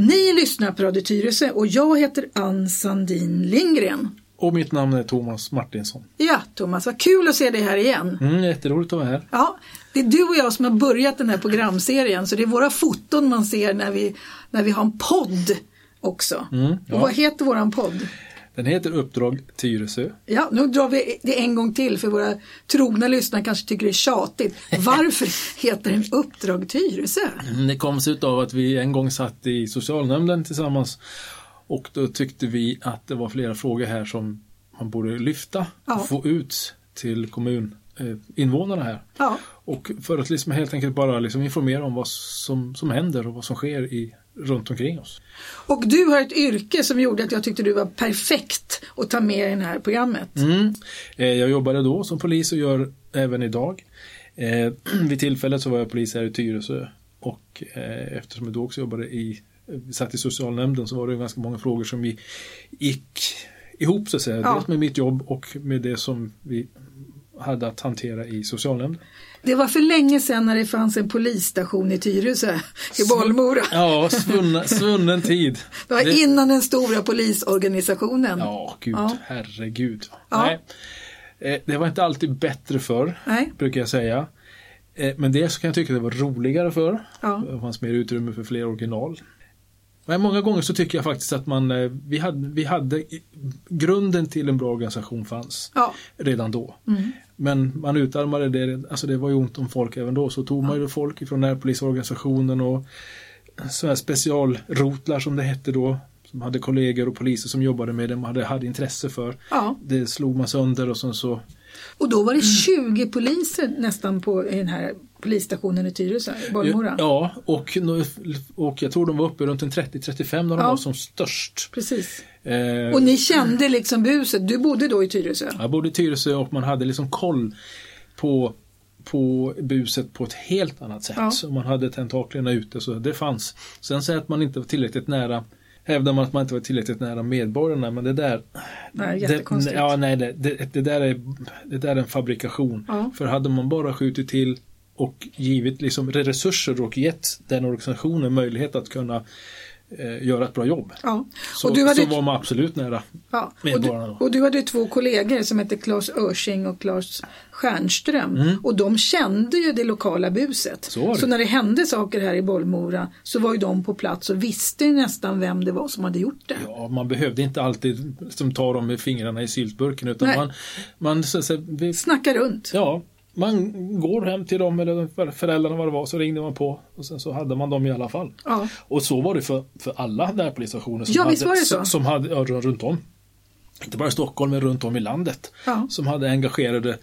Ni lyssnar på Radio Tyresö och jag heter Ann Sandin Lindgren. Och mitt namn är Thomas Martinsson. Ja, Thomas, vad kul att se dig här igen. Mm, jätteroligt att vara här. Ja, det är du och jag som har börjat den här programserien, så det är våra foton man ser när vi, när vi har en podd också. Mm, ja. Och vad heter våran podd? Den heter Uppdrag Tyresö. Ja, nu drar vi det en gång till för våra trogna lyssnare kanske tycker det är tjatigt. Varför heter den Uppdrag Tyresö? Mm, Det kom sig av att vi en gång satt i socialnämnden tillsammans och då tyckte vi att det var flera frågor här som man borde lyfta Ja. och få ut till kommuninvånarna här. Ja, Och för att liksom helt enkelt bara liksom informera om vad som, som händer och vad som sker i, runt omkring oss. och du har ett yrke som gjorde att jag tyckte du var perfekt att ta med i det här programmet. Mm. Eh, Jag jobbade då som polis och gör även idag. Eh, vid tillfället så var jag polis här i Tyresö och eh, eftersom jag då också jobbade i, satt i socialnämnden så var det ganska många frågor som vi gick ihop så att säga. Ja. Dels med mitt jobb och med det som vi hade att hantera i socialnämnden. Det var för länge sedan när det fanns en polisstation i Tyresö, i Bollmora. Ja, svunna, svunnen tid. Det var Det- innan den stora polisorganisationen. Ja, gud, Ja. herregud. Ja. Nej. Eh, Det var inte alltid bättre för Nej. brukar jag säga. Eh, Men det så kan jag tycka det var roligare för. Ja. Det fanns mer utrymme för fler original. Men många gånger så tycker jag faktiskt att man, eh, vi hade, vi hade grunden till en bra organisation fanns Ja. redan då. Mm. Men man utarmade det, alltså det var ju ont om folk även då, så tog man ju folk ifrån närpolisorganisationen och sådana här specialrotlar som det hette då, som hade kollegor och poliser som jobbade med det, man hade, hade intresse för. Ja. Det slog man sönder och sen så Och då var det 20 poliser nästan på den här polisstationen i Tyresö, Bollmora. Ja, och, och jag tror de var uppe runt en 30-35 när de Ja. var som störst. Precis. Eh, Och ni kände liksom buset, du bodde då i Tyresö? Jag bodde i Tyresö och man hade liksom koll på, på buset på ett helt annat sätt. Ja. Man hade tentaklerna ute, så det fanns. Sen säger att man inte var tillräckligt nära Hävdar man att man inte var tillräckligt nära medborgarna, men det där... Nej, det, ja, nej, det, det, det, där är, det där är en fabrikation. Ja. För hade man bara skjutit till och givit liksom resurser och gett den organisationen möjlighet att kunna eh, göra ett bra jobb. Ja. Så, och, du hade, så var man absolut nära. ja. och, medborgarna du, då. och du hade två kollegor som hette Claes Örsing och Claes Stjernström. Mm. Och de kände ju det lokala buset. Så det. när det hände saker här i Bollmora så var ju de på plats och visste nästan vem det var som hade gjort det. Ja, man behövde inte alltid som ta dem med fingrarna i syltburken utan Nej. man, man, så, så, vi, Snacka runt. ja, man går hem till dem eller för- föräldrarna vad det var så ringde man på och sen så hade man dem i alla fall. Ja. Och så var det för, för alla närpolisstationer som, Ja, hade, som hade ja, runt om. Inte bara i Stockholm men runt om i landet. Ja. Som hade engagerade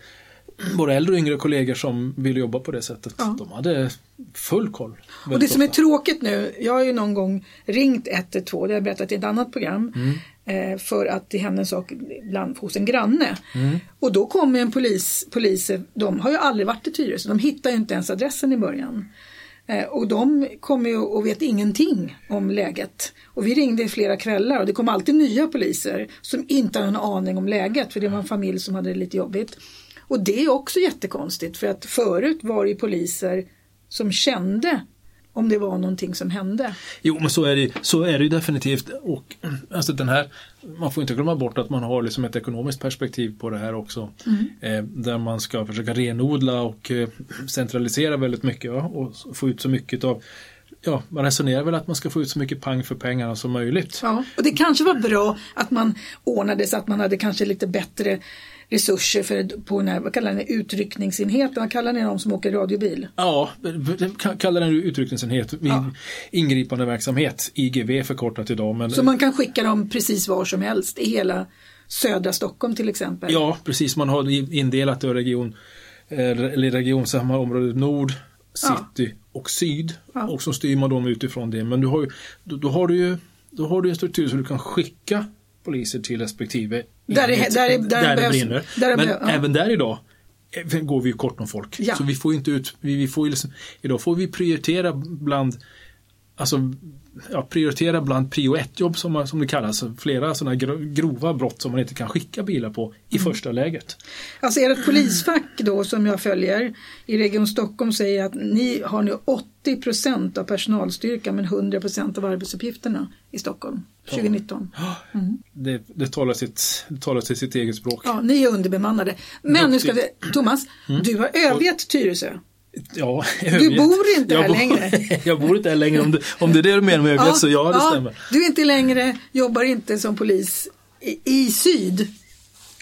både äldre och yngre kollegor som ville jobba på det sättet. Ja. De hade full koll. Och det som är tråkigt nu, jag har ju någon gång ringt 112, det har jag berättat i ett annat program, Mm. Eh, för att det hände en sak bland, hos en granne. Mm. Och då kommer en polis, poliser, de har ju aldrig varit i Tyresö, de hittar ju inte ens adressen i början. Eh, och de kommer ju och vet ingenting om läget. Och vi ringde i flera kvällar och det kom alltid nya poliser som inte hade en aning om läget för det var en familj som hade det lite jobbigt. Och det är också jättekonstigt för att förut var det poliser som kände om det var någonting som hände. Jo, men så är det, så är det ju definitivt. Och, alltså den här, man får inte glömma bort att man har liksom ett ekonomiskt perspektiv på det här också. Eh, där man ska försöka renodla och eh, centralisera väldigt mycket ja, och få ut så mycket av Ja, man resonerar väl att man ska få ut så mycket pang för pengarna som möjligt. Ja, och det kanske var bra att man ordnade så att man hade kanske lite bättre resurser för, på den här, vad kallar ni utryckningsenheten, vad kallar ni de som åker radiobil? Ja, kallar den utryckningsenhet, Ja. ingripande verksamhet, IGV förkortat idag. Men, Så man kan skicka dem precis var som helst i hela södra Stockholm till exempel. Ja, precis. Man har indelat det region, eh, eller regionsamma nord, Ja. city och syd. Ja. Och så styr man dem utifrån det. Men du har ju, då, då har du ju då har du en struktur så du kan skicka poliser till respektive Där det- enhet, där det- där det det behövs- brinner. där Men behövs, ja. även där idag eh, går vi ju kort om folk. Ja. Så vi får ju inte ut, vi, vi får liksom, idag får vi prioritera bland alltså, ja, prioritera bland prio 1-jobb som, som det kallas. Flera sådana grova brott som man inte kan skicka bilar på i mm. första läget. Alltså ert polisfack då som jag följer i Region Stockholm säger att ni har nu 80 procent av personalstyrkan men 100 procent av arbetsuppgifterna i Stockholm 2019. Mm. Det, det, talar sitt, det talar till sitt eget språk. Ja, ni är underbemannade. Men nu ska vi, Thomas, mm. du har övergett Tyresö. Ja, du bor inte här bor, längre. jag bor inte här längre om det, om det är det du menar med ögat ja, så ja, det ja, stämmer. Du är inte längre, jobbar inte som polis i, i syd.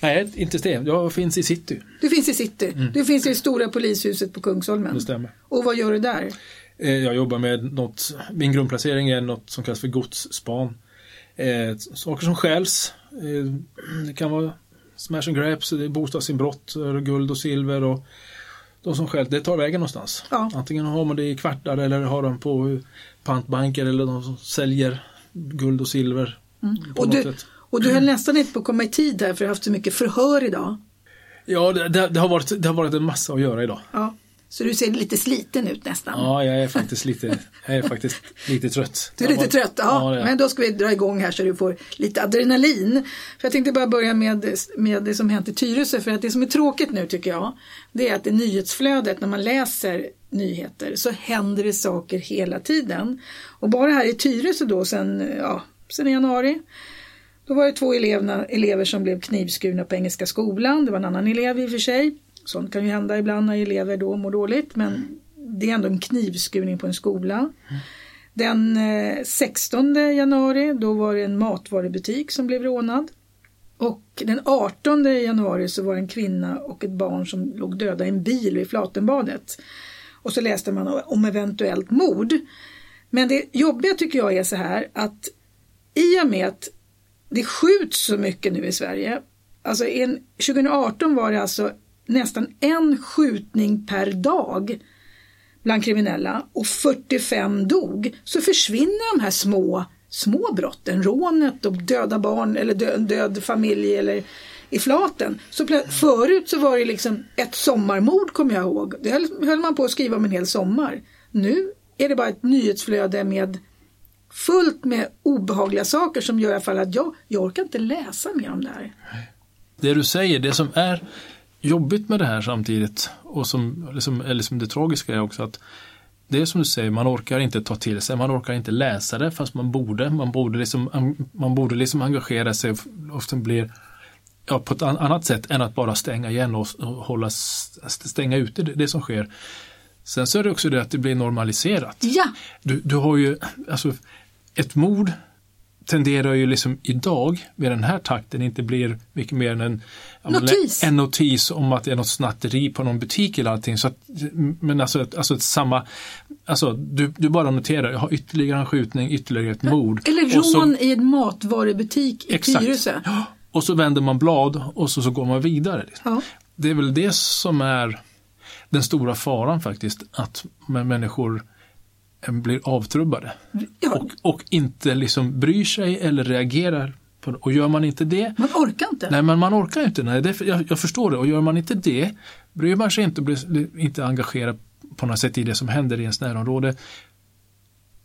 Nej, inte det. Jag finns i city. Du finns i city. Mm. Du finns i det stora polishuset på Kungsholmen. Det stämmer. Och vad gör du där? Eh, jag jobbar med något, min grundplacering är något som kallas för godsspan. Eh, saker som stjäls. Eh, det kan vara smash and grabs, bostadsinbrott, guld och silver och de som stjäl, det tar vägen någonstans. Ja. Antingen har man det i kvartar eller har de på pantbanker eller de som säljer guld och silver. Mm. Och, du, och du höll nästan inte på att komma i tid här för du har haft så mycket förhör idag. Ja, det, det, det, har varit, det har varit en massa att göra idag. Ja. Så du ser lite sliten ut nästan. Ja, jag är faktiskt lite, jag är faktiskt lite trött. Du är lite trött, ja. ja men då ska vi dra igång här så du får lite adrenalin. För Jag tänkte bara börja med, med det som hänt i Tyresö. För att det som är tråkigt nu tycker jag, det är att i nyhetsflödet när man läser nyheter så händer det saker hela tiden. Och bara här i Tyresö då sen, ja, sen januari då var det två eleverna, elever som blev knivskurna på Engelska skolan. Det var en annan elev i och för sig. Sånt kan ju hända ibland när elever då mår dåligt men det är ändå en knivskurning på en skola. Den 16 eh, januari då var det en matvarubutik som blev rånad. Och den 18 januari så var det en kvinna och ett barn som låg döda i en bil vid Flatenbadet. Och så läste man om eventuellt mord. Men det jobbiga tycker jag är så här att i och med att det skjuts så mycket nu i Sverige. Alltså en, 2018 var det alltså nästan en skjutning per dag bland kriminella och 45 dog så försvinner de här små, små brotten, rånet och döda barn eller död, död familj eller i flaten. Så förut så var det liksom ett sommarmord kommer jag ihåg. Det höll man på att skriva om en hel sommar. Nu är det bara ett nyhetsflöde med fullt med obehagliga saker som gör i alla fall att jag, jag orkar inte läsa mer om det här. Det du säger, det som är jobbigt med det här samtidigt och som, liksom, eller som det tragiska är också att det är som du säger, man orkar inte ta till sig, man orkar inte läsa det fast man borde. Man borde liksom, man borde liksom engagera sig och blir ja, på ett annat sätt än att bara stänga igen och hålla, stänga ute det, det som sker. Sen så är det också det att det blir normaliserat. Ja. Du, du har ju, alltså ett mord tenderar ju liksom idag med den här takten inte blir mycket mer än en notis. en notis om att det är något snatteri på någon butik eller allting. Så att, men alltså, alltså samma, alltså du, du bara noterar, jag har ytterligare en skjutning, ytterligare ett mord. Eller rån så, i en matvarubutik i Tyresö. Och så vänder man blad och så, så går man vidare. Ja. Det är väl det som är den stora faran faktiskt, att människor blir avtrubbade ja. och, och inte liksom bryr sig eller reagerar. På, och gör man inte det. Man orkar inte. Nej, men man orkar inte. Nej, det, jag, jag förstår det. Och gör man inte det, bryr man sig inte och blir inte engagerad på något sätt i det som händer i ens närområde.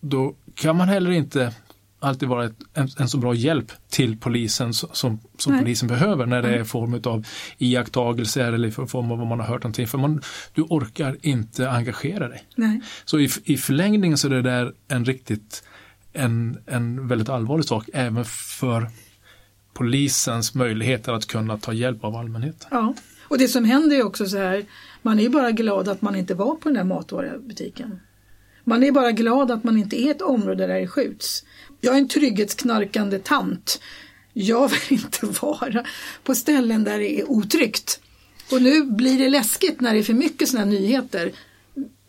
Då kan man heller inte alltid vara ett, en, en, så bra hjälp till polisen som, som polisen behöver när det är i form av iakttagelser eller i form av vad man har hört någonting. För man, du orkar inte engagera dig. Nej. Så i, i förlängningen så är det där en riktigt en, en väldigt allvarlig sak även för polisens möjligheter att kunna ta hjälp av allmänheten. Ja, och det som händer är också så här, man är bara glad att man inte var på den där matvarubutiken. Man är bara glad att man inte är ett område där det skjuts. Jag är en trygghetsknarkande tant. Jag vill inte vara på ställen där det är otryggt. Och nu blir det läskigt när det är för mycket sådana nyheter.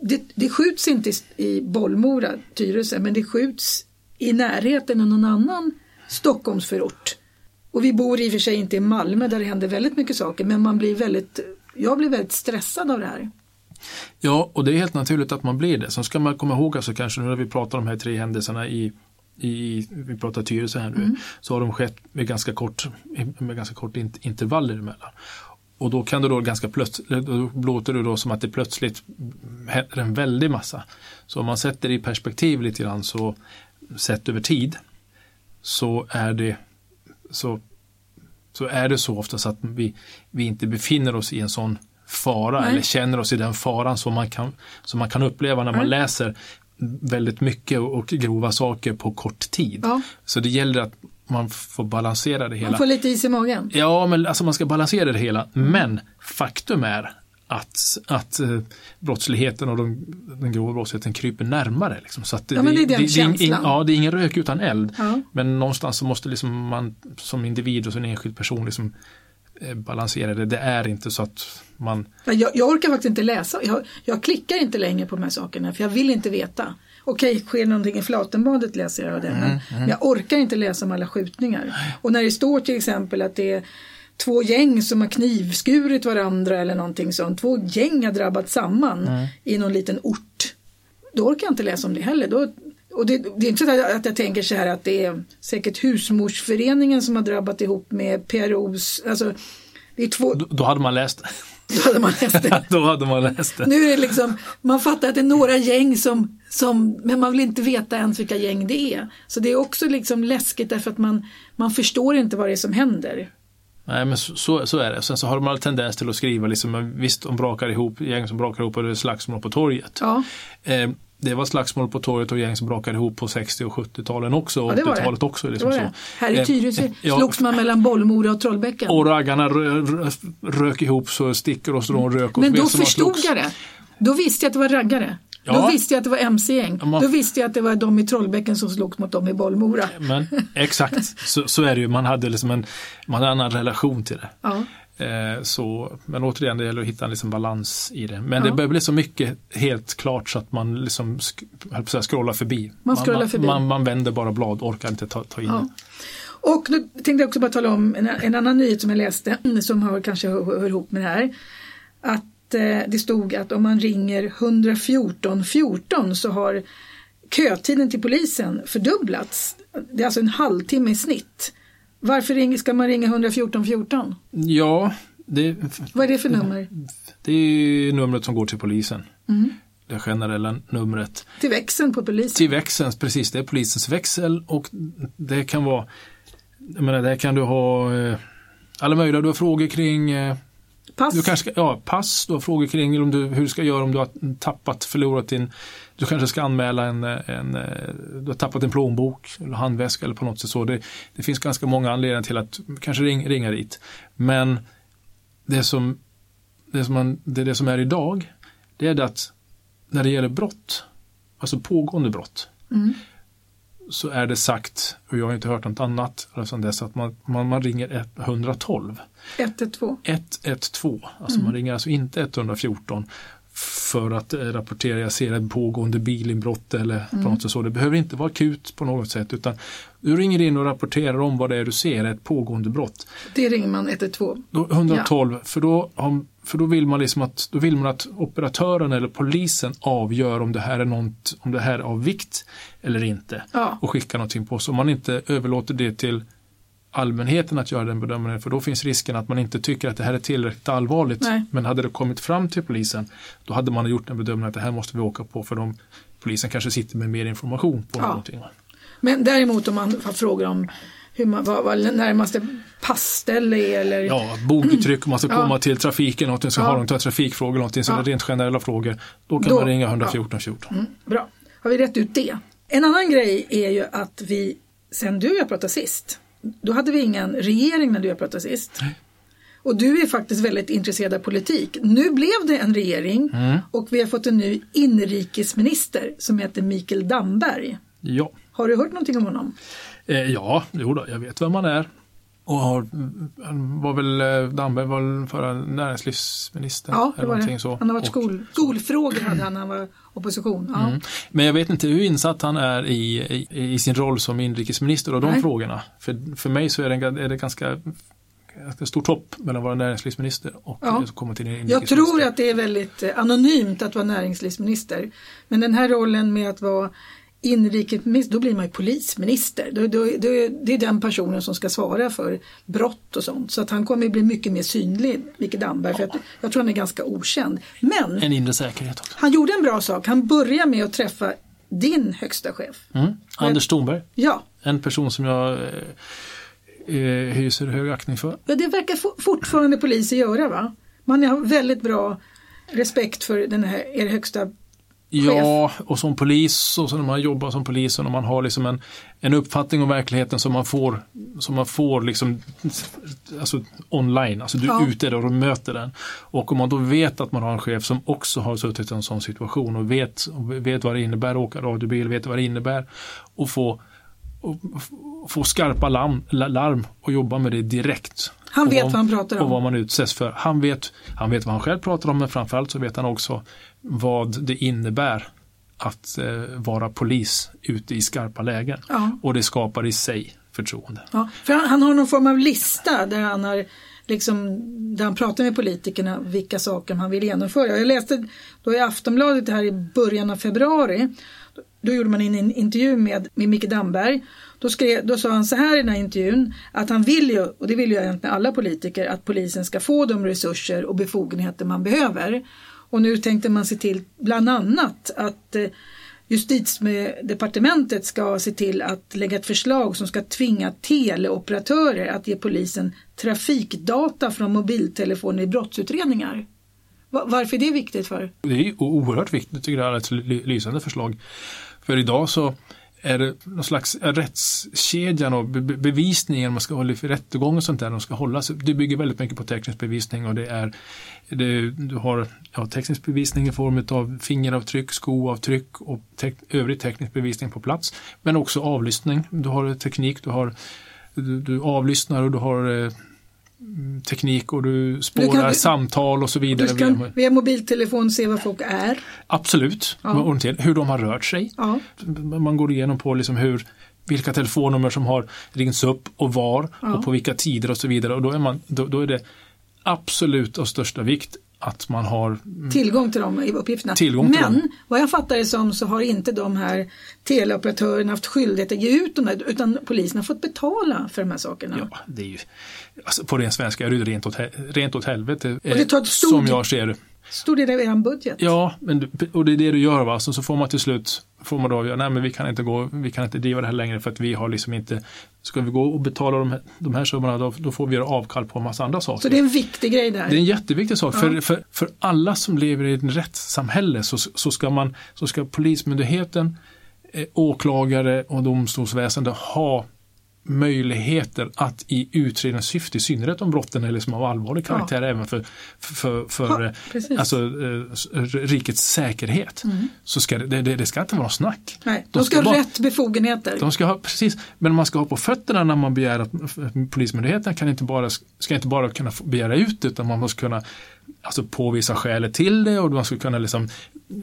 Det, det skjuts inte i Bollmora, Tyresö, men det skjuts i närheten av någon annan Stockholmsförort. Och vi bor i och för sig inte i Malmö där det händer väldigt mycket saker, men man blir väldigt, jag blir väldigt stressad av det här. Ja, och det är helt naturligt att man blir det. Sen ska man komma ihåg alltså kanske nu när vi pratar om de här tre händelserna i i, vi pratar Tyresö här nu, mm. så har de skett med ganska kort, med ganska kort intervaller emellan. Och då kan det då ganska plötsligt, då låter det då som att det plötsligt händer en väldig massa. Så om man sätter det i perspektiv lite grann så sett över tid så är det så, så är det så oftast att vi, vi inte befinner oss i en sån fara Nej. eller känner oss i den faran som man kan, som man kan uppleva när man Nej. läser väldigt mycket och grova saker på kort tid. Ja. Så det gäller att man får balansera det hela. Man får lite is i magen. Ja, men alltså man ska balansera det hela. Men faktum är att, att eh, brottsligheten och de, den grova brottsligheten kryper närmare. Liksom. Så att ja, men det är den det, känslan. Det är, in, ja, det är ingen rök utan eld. Ja. Men någonstans så måste liksom man som individ och som enskild person liksom, eh, balansera det. Är inte så att man... Jag, jag orkar faktiskt inte läsa. Jag, jag klickar inte längre på de här sakerna för jag vill inte veta. Okej, sker någonting i Flatenbadet läser jag det. Mm, men mm. jag orkar inte läsa om alla skjutningar. Och när det står till exempel att det är två gäng som har knivskurit varandra eller någonting sånt. Två gäng har drabbat samman mm. i någon liten ort. Då orkar jag inte läsa om det heller. Då, och det, det, är inte så att jag tänker så här att det är säkert husmorsföreningen som har drabbat ihop med PROs, alltså det är två... Då, då hade man läst Då hade man läst det. Då hade man läst det. Nu är det liksom, man fattar att det är några gäng som, som, men man vill inte veta ens vilka gäng det är. Så det är också liksom läskigt därför att man, man förstår inte vad det är som händer. Nej men så, så är det. Sen så har man tendens till att skriva liksom, visst de brakar ihop, gäng som brakar ihop och det är slagsmål på torget. Ja. Eh, det var slagsmål på torget och gäng som brakade ihop på 60 och 70-talen också. Och ja, 80-talet också. Liksom det det. Här i Tyresö eh, ja, slogs man mellan Bollmora och Trollbäcken. Och raggarna rök ihop så stickor och de rök. Men då förstod jag det. Då visste jag att det var raggare. Ja. Då visste jag att det var mc-gäng. Man... Då visste jag att det var de i Trollbäcken som slogs mot dem i Bollmora. Men, exakt, så, så, är det ju. Man hade, liksom en, man hade en annan relation till det. Ja. Eh, så, men återigen, det gäller att hitta en liksom balans i det. Men ja. det börjar bli så mycket helt klart så att man liksom sk scrollar förbi. Man, man, förbi. Man, man, vänder bara blad, orkar inte ta, ta in ja. det. Och nu tänkte jag också bara tala om en, en annan nyhet som jag läste som hör, kanske hör, hör ihop med det här. Att Eh, det stod att om man ringer 114 14 så har kötiden till polisen fördubblats. Det är alltså en halvtimme i snitt. Varför ska man ringa 114 14? Ja, det, Vad är det för nummer? Det är numret som går till polisen. Mm. Det generella numret. Till växeln på polisen? Till växeln, precis. Det är polisens växel och det kan vara, jag menar, där kan du ha eh, alla möjliga, du har frågor kring eh, Pass? Du kanske ja, pass, du har frågor kring om du, hur du ska göra om du har tappat, förlorat din du kanske ska anmäla en, en du har tappat en plånbok eller handväska eller på något sätt så. Det, det finns ganska många anledningar till att kanske ring, ringa dit. Men det som, det, som man, det, det som är idag, det är det att när det gäller brott, alltså pågående brott, mm så är det sagt, och jag har inte hört något annat sedan dess, att man, man, man ringer 112. 112? 112, alltså mm. man ringer alltså inte 114 för att eh, rapportera, jag ser ett pågående bilinbrott eller mm. på något så. Det behöver inte vara akut på något sätt utan du ringer in och rapporterar om vad det är du ser, ett pågående brott. Det ringer man 112? 112, ja. för då för då vill man liksom att, då vill man att operatören eller polisen avgör om det här är, något, om det här är av vikt eller inte. Ja. Och skickar någonting på oss. Om man inte överlåter det till allmänheten att göra den bedömningen för då finns risken att man inte tycker att det här är tillräckligt allvarligt. Nej. Men hade det kommit fram till polisen då hade man gjort en bedömning att det här måste vi åka på för de, polisen kanske sitter med mer information på ja. någonting. Men däremot om man har frågor om hur man, vad, vad närmaste passställe är eller Ja, boguttryck om man ska ja. komma till trafiken, någonting, ska ja. ha någonting, trafikfrågor, någonting, så ja. rent generella frågor. Då kan då, man ringa 114 14. Mm, bra, har vi rätt ut det. En annan grej är ju att vi, sen du och jag pratade sist, då hade vi ingen regering när du och jag pratade sist. Nej. Och du är faktiskt väldigt intresserad av politik. Nu blev det en regering mm. och vi har fått en ny inrikesminister som heter Mikael Damberg. Ja. Har du hört någonting om honom? Eh, ja, jo då, jag vet vem man är. Och har, var väl, eh, Damberg var förra näringslivsminister. Ja, det var det. Så. Han har varit skol, skolfrågor hade han när han var opposition. Ja. Mm. Men jag vet inte hur insatt han är i, i, i sin roll som inrikesminister och de Nej. frågorna. För, för mig så är det, är det ganska ganska stort hopp mellan vara näringslivsminister och ja. komma till inrikesminister. Jag tror att det är väldigt eh, anonymt att vara näringslivsminister. Men den här rollen med att vara inrikesminister, då blir man ju polisminister. Då, då, då, det är den personen som ska svara för brott och sånt. Så att han kommer bli mycket mer synlig, Micke Damberg. För jag, jag tror han är ganska okänd. Men en inre säkerhet också. han gjorde en bra sak. Han börjar med att träffa din högsta chef. Mm. Anders Thornberg. Ja. En person som jag eh, eh hyser hög aktning för. Ja, det verkar fortfarande poliser göra va? Man har väldigt bra respekt för den här, er högsta Ja, och som polis och så när man jobbar som polis och när man har liksom en, en uppfattning om verkligheten som man får, som man får liksom, alltså online, alltså du är ute där och möter den. Och om man då vet att man har en chef som också har suttit i en sån situation och vet, vet vad det innebär att åka radiobil, vet vad det innebär och få, och få skarpa larm, larm och jobba med det direkt. Han vet vad, vad han pratar om. Och vad man utsätts för. Han vet, han vet vad han själv pratar om men framförallt så vet han också vad det innebär att eh, vara polis ute i skarpa lägen. Ja. Och det skapar i sig förtroende. Ja, för han, han, har någon form av lista där han har liksom, där han pratar med politikerna vilka saker han vill genomföra. Jag läste då i Aftonbladet här i början av februari. Då gjorde man en intervju med, med Micke Damberg. Då, skrev, då sa han så här i den här intervjun att han vill ju, och det vill ju egentligen alla politiker, att polisen ska få de resurser och befogenheter man behöver. Och nu tänkte man se till bland annat att eh, Justitiedepartementet ska se till att lägga ett förslag som ska tvinga teleoperatörer att ge polisen trafikdata från mobiltelefoner i brottsutredningar. Varför är det viktigt för? Det är oerhört viktigt, tycker jag, det är ett lysande förslag. För idag så är det någon slags rättskedjan och bevisningen man ska hålla i rättegång och sånt där, de ska hållas. Det bygger väldigt mycket på teknisk bevisning och det är det, du har ja, teknisk bevisning i form av fingeravtryck, skoavtryck och te övrig teknisk bevisning på plats. Men också avlyssning. Du har teknik, du har du, du avlyssnar och du har eh, teknik och du spårar du samtal och så vidare. Du kan via, via mobiltelefon se vad folk är? Absolut, ja. hur de har rört sig. Ja. Man går igenom på liksom hur vilka telefonnummer som har ringts upp och var ja. och på vilka tider och så vidare. Och då är, man, då, då är det absolut av största vikt att man har tillgång till de uppgifterna. Men dem. vad jag fattar det som så har inte de här teleoperatörerna haft skyldighet att ge ut dem där, utan polisen har fått betala för de här sakerna. Ja, det är ju, alltså på ren svenska är det rent åt, rent åt helvete. Och det tar ett stort, som jag ser. Stor del av er budget. Ja, men, och det är det du gör va, så, så får man till slut får man då nej men vi kan inte gå, vi kan inte driva det här längre för att vi har liksom inte, ska vi gå och betala de här, de här summorna då, då får vi göra avkall på en massa andra saker. Så det är en viktig grej där? Det är en jätteviktig sak. Ja. För, för, för alla som lever i ett rättssamhälle så, så, ska man, så ska Polismyndigheten, eh, åklagare och domstolsväsende ha möjligheter att i utredningssyfte, i synnerhet om brotten är liksom av allvarlig karaktär, ja. även för, för, för ja, eh, alltså, eh, rikets säkerhet, mm. så ska det, det, det, ska inte vara något snack. Nej, de, de ska, ha rätt befogenheter. De ska ha, precis, men man ska ha på fötterna när man begär att Polismyndigheten kan inte bara, ska inte bara kunna begära ut utan man måste kunna alltså påvisa skälet till det och man ska kunna liksom,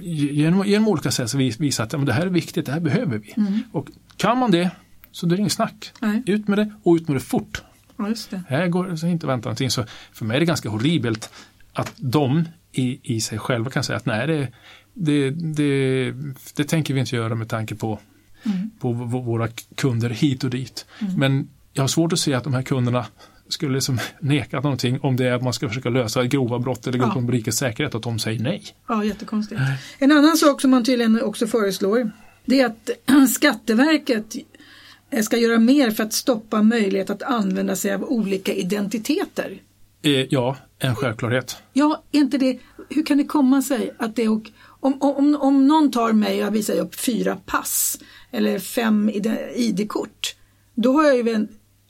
genom, genom olika sätt visa att ja, men det här är viktigt, det här behöver vi. Mm. Och kan man det så det är inget snack. Nej. Ut med det och ut med det fort. Ja, det. Här går det inte vänta någonting. Så för mig är det ganska horribelt att de i, i sig själva kan säga att nej, det, det, det, det tänker vi inte göra med tanke på, mm. på våra kunder hit och dit. Mm. Men jag har svårt att se att de här kunderna skulle liksom neka någonting om det är att man ska försöka lösa grova brott eller ja. om rikets säkerhet, att de säger nej. Ja, jättekonstigt. En annan sak som man tydligen också föreslår det är att Skatteverket ska göra mer för att stoppa möjlighet att använda sig av olika identiteter? Eh, ja, en självklarhet. Ja, inte det. Hur kan det komma sig att det och, om, om, om någon tar mig och visar upp fyra pass eller fem ID-kort, då har jag ju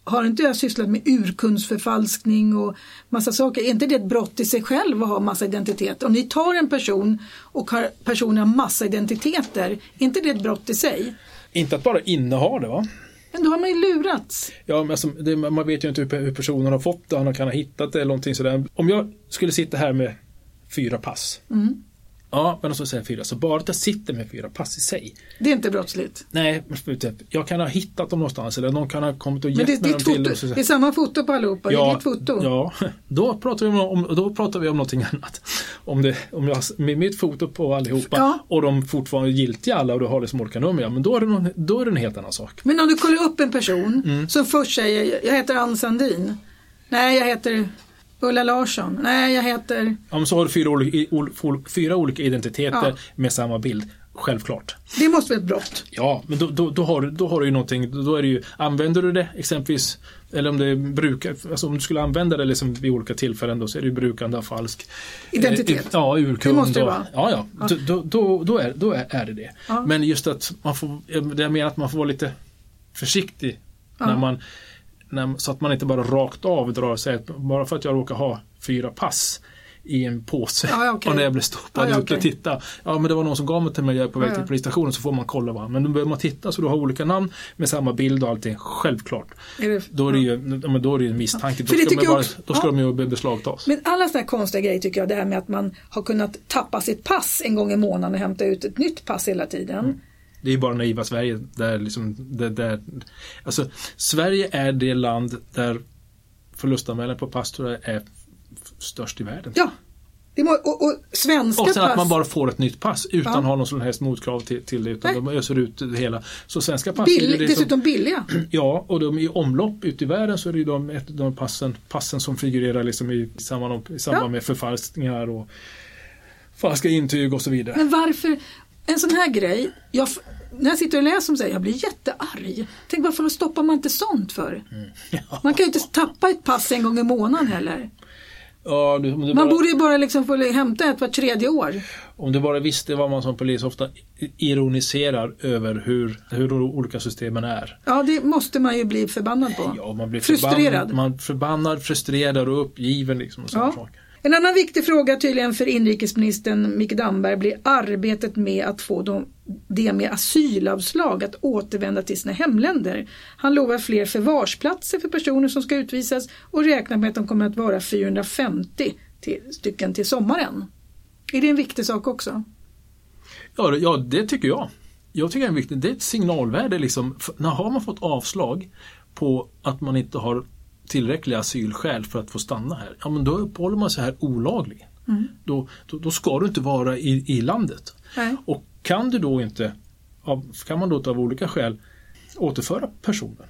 har inte jag sysslat med urkundsförfalskning och massa saker? Är inte det ett brott i sig själv att ha massa identiteter? Om ni tar en person och har personen massa identiteter, är inte det ett brott i sig? Inte att bara inneha det va? Men då har man ju lurats. Ja, men alltså, det, man vet ju inte hur, hur personen har fått det, han kan ha hittat det eller någonting sådär. Om jag skulle sitta här med fyra pass. Mm. Ja, men så säger fyra. Så bara att jag sitter med fyra pass i sig. Det är inte brottsligt. Nej, typ, jag kan ha hittat dem någonstans eller någon kan ha kommit och Men gett det är mig dem ditt till. foto. och så- Det är samma foto på allihopa. det är ditt foto. Ja, då pratar vi om, då pratar vi om någonting annat. Om, det, om jag har med mitt foto på allihopa Ja. och de fortfarande är giltiga alla och du har liksom olika nummer, ja, men då är, det någon, då är det en helt annan sak. Men om du kollar upp en person Mm. som först säger jag heter Ann Sandin. Nej, jag heter Ulla Larsson. Nej, jag heter... Men så har du fyra olika, ol- fyra olika identiteter Ja. med samma bild. Självklart. Det måste vara ett brott. Ja, men då, då, då, har, då har du ju någonting, då är det ju, använder du det exempelvis, eller om det brukar, alltså om du skulle använda det liksom vid olika tillfällen då så är det ju brukande av falsk Identitet. Eh, ja, urkund. Det måste det vara. Ja, ja. Då, då, då, då, är, då är, det det. Ja. Men just att man får, det jag menar att man får vara lite försiktig när man, så att man inte bara rakt av drar sig, bara för att jag råkar ha fyra pass i en påse ja, okej. och när jag blir stoppad Ja, ja, ute och titta. Ja men det var någon som gav mig till mig, jag är på väg ja. till polisstationen så får man kolla va. Men då behöver man titta så du har olika namn med samma bild och allting. Självklart. Är det... Då är det ju, ja, men då är det ju en misstanke. Då ska, bara, också- då ska de ju beslagtas. Men alla sådana här konstiga grejer tycker jag, det här med att man har kunnat tappa sitt pass en gång i månaden och hämta ut ett nytt pass hela tiden. Mm. Det är ju bara naiva Sverige där liksom, där, där, alltså Sverige är det land där förlustanmälan på jag är störst i världen. Ja, det och, och svenska Och sen pass. att man bara får ett nytt pass utan Ja. att ha någon som helst motkrav till, till det utan Nej. de öser ut det hela. Så svenska pass är Bill, det som, dessutom billiga. Ja, och de är i omlopp ute i världen så är det ju de, de passen, passen som figurerar liksom i, samband, i samband Ja. med förfalskningar och falska intyg och så vidare. Men varför, en sån här grej, jag, när jag sitter och läser om det, jag blir jättearg. Tänk varför stoppar man inte sånt för? Mm. Man kan ju inte tappa ett pass en gång i månaden heller. Ja, du, Man bara, borde ju bara liksom få hämta ett var tredje år. om du bara visste vad man som polis ofta ironiserar över hur, hur de olika systemen är. Ja, det måste man ju bli förbannad på. Ja, man blir Frustrerad. Förbannad, man förbannad, frustrerad och uppgiven. Liksom och Ja. saker. En annan viktig fråga tydligen för inrikesministern Micke Damberg blir arbetet med att få de det med asylavslag att återvända till sina hemländer. Han lovar fler förvarsplatser för personer som ska utvisas och räknar med att de kommer att vara 450 till, stycken till sommaren. Är det en viktig sak också? Ja, det- ja, det tycker jag. Jag tycker det är viktigt. Det är ett signalvärde liksom. När har man fått avslag på att man inte har tillräckliga asylskäl för att få stanna här, ja men då uppehåller man sig här olagligen. Då, då, då ska du inte vara i, i landet. Nej. Och kan du då inte, kan man då av olika skäl återföra personen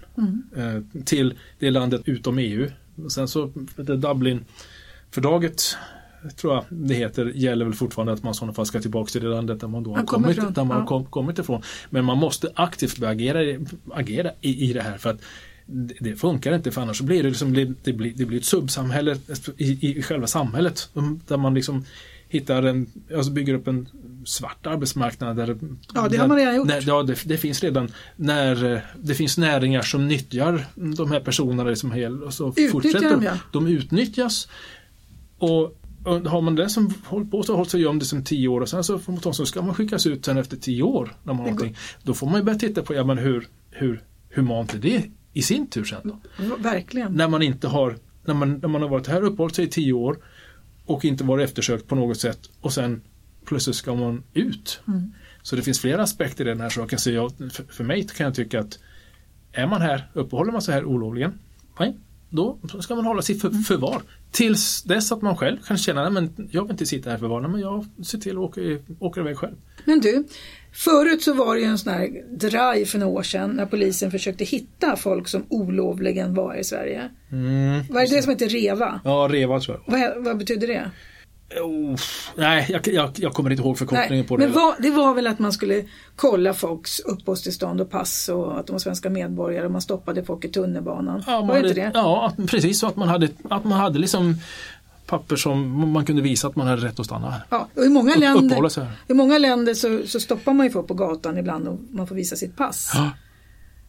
eh, till det landet utom EU. Sen så, Dublin-fördraget tror jag det heter, gäller väl fortfarande att man i sådana fall ska tillbaka till det landet där man då har Man kommit, där man ja. kom, kommit ifrån. Men man måste aktivt agera, agera i, i det här för att det, det funkar inte för annars så blir det, liksom, det, blir, det blir ett subsamhälle i, i själva samhället där man liksom hittar en, alltså bygger upp en svart arbetsmarknad. Där, Ja, det har man redan gjort. När, ja, det, det finns redan när det finns näringar som nyttjar de här personerna liksom hel, och så Utnyttjar fortsätter dem, ja. De utnyttjas och, och har man det som hållit på så hållit sig gömd i som tio år och sen så, får man så ska man skickas ut sen efter tio år. När man har Det någonting. Då får man ju börja titta på ja, men hur, hur humant är det i sin tur sen då? Verkligen. När man inte har, när man, när man har varit här uppehållit sig i tio år och inte varit eftersökt på något sätt och sen plötsligt ska man ut. Mm. Så det finns flera aspekter i den här saken. Så jag, för, för mig kan jag tycka att är man här, uppehåller man sig här olovligen, nej, då ska man hålla sig för, förvar. Tills dess att man själv kan känna, nej men jag vill inte sitta här i förvar, nej, men jag ser till att åka, åka iväg själv. Men du, förut så var det ju en sån här drive för några år sedan när polisen försökte hitta folk som olovligen var i Sverige. Mm. Vad är det som heter REVA? Ja, REVA tror jag. Vad, vad betyder det? Oh, nej, jag, jag, jag kommer inte ihåg förkortningen på det. men vad, det var väl att man skulle kolla folks uppehållstillstånd och pass och att de var svenska medborgare och man stoppade folk i tunnelbanan. Ja, var det inte det? Ja, precis så att man hade, att man hade liksom papper som man kunde visa att man hade rätt att stanna här. Ja, och i många Upp- länder, här. i många länder så, så stoppar man ju folk på gatan ibland och man får visa sitt pass. Ja.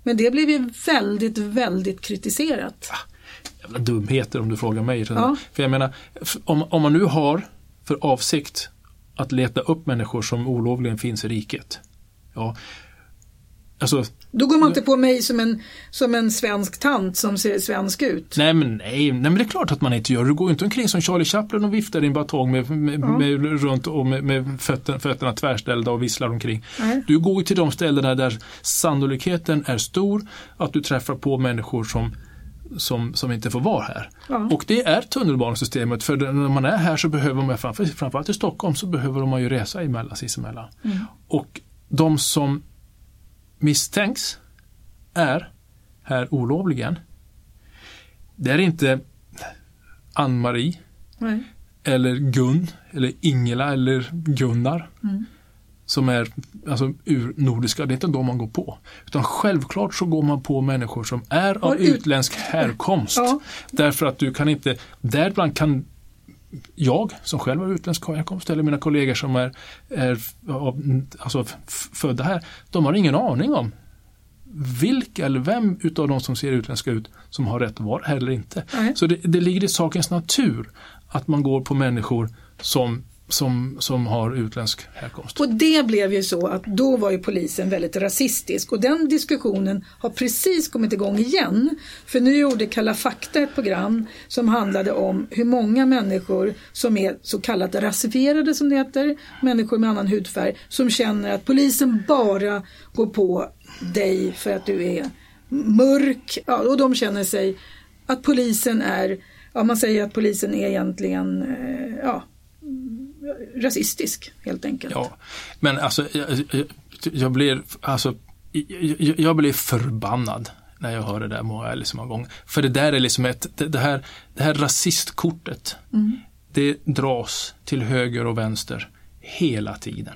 Men det blev ju väldigt, väldigt kritiserat. Jävla dumheter om du frågar mig. Ja. För jag menar, om, om man nu har för avsikt att leta upp människor som olovligen finns i riket. Ja, Alltså, Då går man inte på mig som en, som en svensk tant som ser svensk ut. Nej men, nej, nej men det är klart att man inte gör. Du går inte omkring som Charlie Chaplin och viftar i en batong med, med, Ja. med, runt och med, med fötterna, fötterna tvärställda och visslar omkring. Nej. Du går till de ställena där sannolikheten är stor att du träffar på människor som som, som inte får vara här. Ja. Och det är tunnelbanesystemet för när man är här så behöver man, framför- framförallt i Stockholm, så behöver man ju resa emellan, sinsemellan. Och de som misstänks är här olovligen. Det är inte Ann-Marie Nej. eller Gun eller Ingela eller Gunnar som är alltså, urnordiska. Det är inte de man går på. Utan självklart så går man på människor som är av ut- utländsk härkomst. Ja. Därför att du kan inte, däribland kan jag som själv har utländsk härkomst eller mina kollegor som är, är alltså, födda här, de har ingen aning om vilka eller vem utav de som ser utländska ut som har rätt att vara här eller inte. Nej. Så det, det ligger i sakens natur att man går på människor som, som, som har utländsk härkomst. Och det blev ju så att då var ju polisen väldigt rasistisk och den diskussionen har precis kommit igång igen. För nu gjorde Kalla fakta ett program som handlade om hur många människor som är så kallat rasifierade som det heter, människor med annan hudfärg, som känner att polisen bara går på dig för att du är mörk. Ja, och de känner sig att polisen är, ja man säger att polisen är egentligen, eh, ja, rasistisk helt enkelt. Ja, men alltså jag, jag, jag blir alltså jag, jag blir förbannad när jag hör det där många, liksom många gånger. För det där är liksom ett, det, det här, det här rasistkortet, det dras till höger och vänster hela tiden.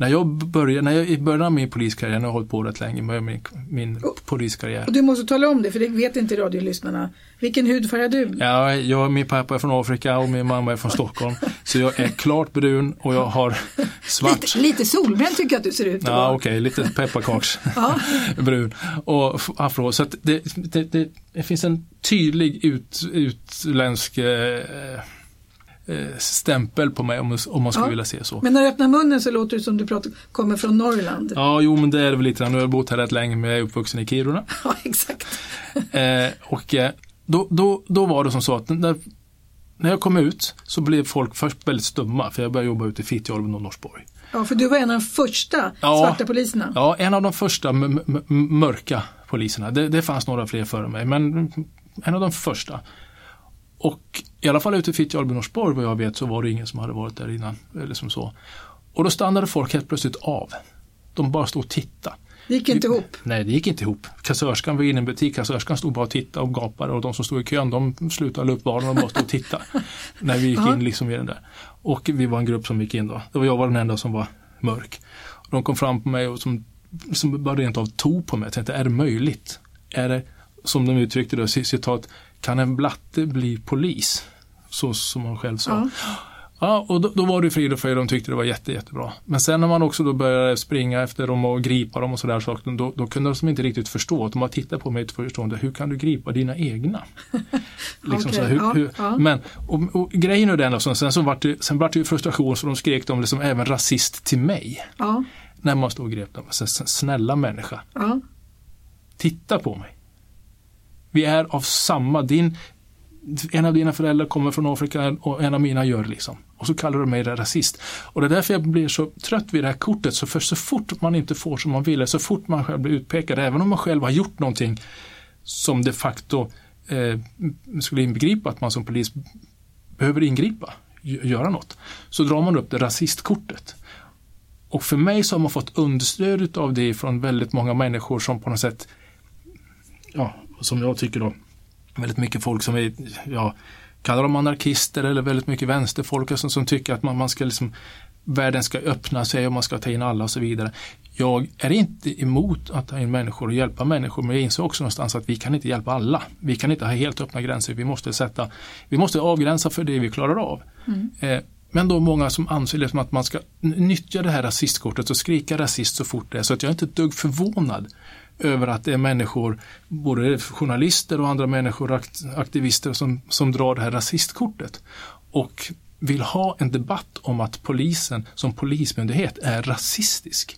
När jag började, när jag i början av min poliskarriär, jag har hållit på rätt länge med min, min poliskarriär. Och du måste tala om det, för det vet inte radiolyssnarna. Vilken hudfärg har du? Ja, jag, min pappa är från Afrika och min mamma är från Stockholm. Så jag är klart brun och jag har svart. Lite, lite solbränd tycker jag att du ser ut att Ja, okej, lite pepparkaks Ja. brun och afro. Så att det, det, det, det finns en tydlig ut, utländsk eh, stämpel på mig om, om man skulle Ja. vilja se så. Men när du öppnar munnen så låter det som du pratar, kommer från Norrland. Ja, jo men det är det väl lite grann. Nu har jag bott här rätt länge men jag är uppvuxen i Kiruna. Ja, exakt. Eh, och eh, då, då, då var det som så att när, när jag kom ut så blev folk först väldigt stumma för jag började jobba ute i Fittjolven och Norsborg. Ja, för du var en av de första Ja. svarta poliserna. Ja, en av de första mörka poliserna. Det, det fanns några fler före mig, men en av de första. Och i alla fall ute i Fittja, Norsborg vad jag vet så var det ingen som hade varit där innan. Eller som så. Och då stannade folk helt plötsligt av. De bara stod och tittade. Det gick inte ihop. Nej, det gick inte ihop. Kassörskan var inne i en butik, kassörskan stod bara och tittade och gapade och de som stod i kön de slutade upp varorna och bara stod och tittade. när vi gick in liksom i den där. Och vi var en grupp som gick in då. Det var jag var den enda som var mörk. De kom fram på mig och som, som bara rent av tog på mig. Jag tänkte, är det möjligt? Är det, som de uttryckte det, citat, kan en blatte bli polis? Så som man själv sa. Ja. Ja, och då, då var det frid och fröjd, de tyckte det var jätte, jättebra. Men sen när man också då började springa efter dem och gripa dem och sådär saker, då, då kunde de inte riktigt förstå. Att de bara tittade på mig förstående, hur kan du gripa dina egna? liksom Okej, så hur, ja, hur, ja. Men, och, och grejen är den, och sen, så vart det, sen vart det ju frustration så de skrek de liksom även rasist till mig. När man stod och grep dem. Så, snälla människa, titta på mig. Vi är av samma, din, en av dina föräldrar kommer från Afrika och en av mina gör liksom. Och så kallar du mig rasist. Och det är därför jag blir så trött vid det här kortet. Så för så fort man inte får som man vill, så fort man själv blir utpekad, även om man själv har gjort någonting som de facto eh, skulle inbegripa att man som polis behöver ingripa, göra något, så drar man upp det rasistkortet. Och för mig så har man fått understöd av det från väldigt många människor som på något sätt, ja, som jag tycker då, väldigt mycket folk som är, ja, kallar dem anarkister eller väldigt mycket vänsterfolk som, som tycker att man, man ska liksom, världen ska öppna sig och man ska ta in alla och så vidare. Jag är inte emot att ta in människor och hjälpa människor men jag inser också någonstans att vi kan inte hjälpa alla. Vi kan inte ha helt öppna gränser. Vi måste sätta, vi måste avgränsa för det vi klarar av. Eh, men då många som anser liksom att man ska nyttja det här rasistkortet och skrika rasist så fort det är. Så att jag är inte ett dugg förvånad över att det är människor, både journalister och andra människor, akt, aktivister som, som drar det här rasistkortet. Och vill ha en debatt om att polisen som polismyndighet är rasistisk.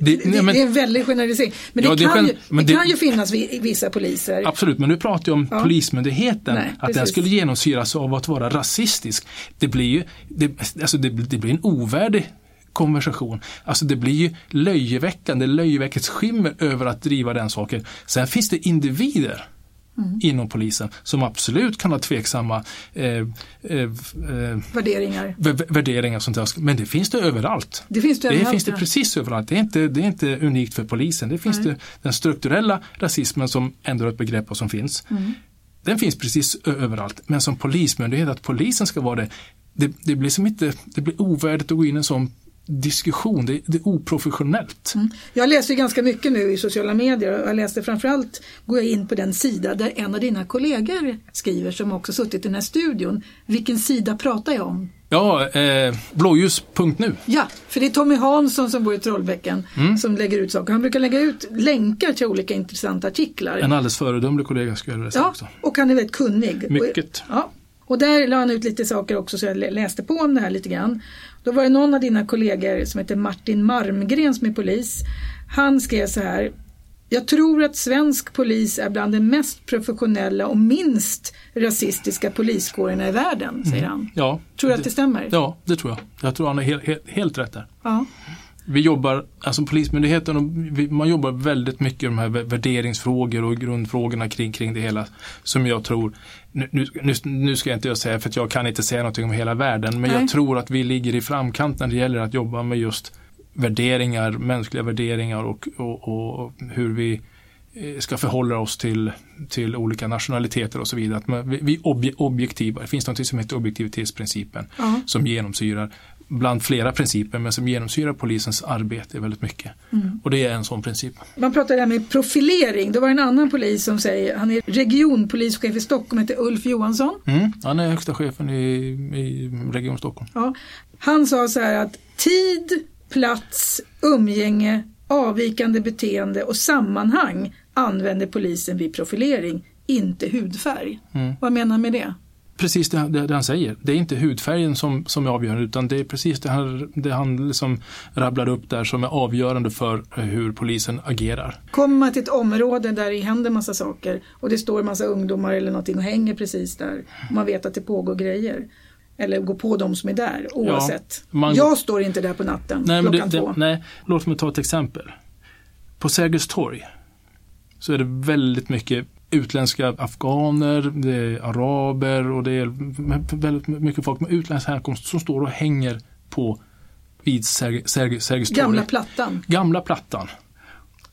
det, det, det, är en väldig generalisering. Men ja, det, kan, ju, men det, kan ju finnas vissa poliser. Absolut, men nu pratar jag om ja. Polismyndigheten. Nej, att precis. den skulle genomsyras av att vara rasistisk. Det blir ju det, alltså det, det blir en ovärdig konversation. Alltså det blir ju löjeväckande, löjeväckets skimmer över att driva den saken. Sen finns det individer Mm. inom polisen som absolut kan ha tveksamma eh, eh, eh, värderingar. värderingar sånt där. Men det finns det överallt. Det finns det, det, finns det precis överallt. Det är, inte, det är inte unikt för polisen. Det finns det, den strukturella rasismen som ändå är ett begrepp och som finns. Mm. Den finns precis överallt. Men som polismyndighet, att polisen ska vara det, det, det blir som inte, det blir ovärdigt att gå in i en sån diskussion, det, det är oprofessionellt. Mm. Jag läser ganska mycket nu i sociala medier och jag läste framförallt, går jag in på den sida där en av dina kollegor skriver som också suttit i den här studion. Vilken sida pratar jag om? Ja, eh, blåljus.nu. Ja, för det är Tommy Hansson som bor i Trollbäcken mm. som lägger ut saker. Han brukar lägga ut länkar till olika intressanta artiklar. En alldeles föredömlig kollega skulle jag säga ja, också. och han är väldigt kunnig. Mycket. Och, ja, och där la han ut lite saker också så jag läste på om det här lite grann. Då var det någon av dina kollegor som heter Martin Marmgren som är polis. Han skrev så här. Jag tror att svensk polis är bland de mest professionella och minst rasistiska poliskårerna i världen, säger mm. han. Ja, tror du att det stämmer? Ja, det tror jag. Jag tror han är helt, helt, helt rätt där. Ja. Vi jobbar, alltså Polismyndigheten, vi, man jobbar väldigt mycket med de här värderingsfrågor och grundfrågorna kring, kring det hela. Som jag tror, nu, nu, nu ska jag inte säga för att jag kan inte säga någonting om hela världen, men Nej. jag tror att vi ligger i framkant när det gäller att jobba med just värderingar, mänskliga värderingar och, och, och hur vi eh, ska förhålla oss till, till olika nationaliteter och så vidare. Att vi, vi objektiva, det finns något som heter objektivitetsprincipen -huh. som genomsyrar bland flera principer men som genomsyrar polisens arbete väldigt mycket. Mm. Och det är en sån princip. Man pratar här med profilering. Det var en annan polis som säger, han är regionpolischef i Stockholm, heter Ulf Johansson. Mm, han är högsta chefen i, i Region Stockholm. Ja. Han sa så här att tid, plats, umgänge, avvikande beteende och sammanhang använder polisen vid profilering, inte hudfärg. Mm. Vad menar han med det? Precis det, det, det, han säger. Det är inte hudfärgen som, som är avgörande utan det är precis det han, det han liksom rabblar upp där som är avgörande för hur polisen agerar. Kommer man till ett område där det händer massa saker och det står massa ungdomar eller någonting och hänger precis där och man vet att det pågår grejer eller gå på de som är där oavsett. Ja, man... Jag står inte där på natten nej, klockan det, två. nej, låt mig ta ett exempel. På Sergels torg så är det väldigt mycket utländska afghaner, det är araber och det är väldigt mycket folk med utländsk härkomst som står och hänger på vid Sergels torg. Gamla plattan. Gamla plattan.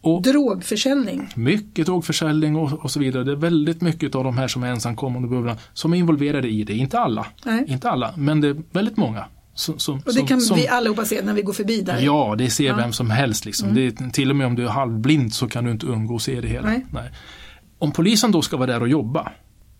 Och Drogförsäljning. Mycket drogförsäljning och, och, så vidare. Det är väldigt mycket av de här som är ensamkommande bubblan som är involverade i det. Inte alla, Nej. inte alla men det är väldigt många. Som, som, och det kan som, vi allihopa se när vi går förbi där? Ja, det ser ja. vem som helst. Liksom. Mm. Det är, till och med om du är halvblind så kan du inte undgå att se det hela. Nej. Nej. Om polisen då ska vara där och jobba,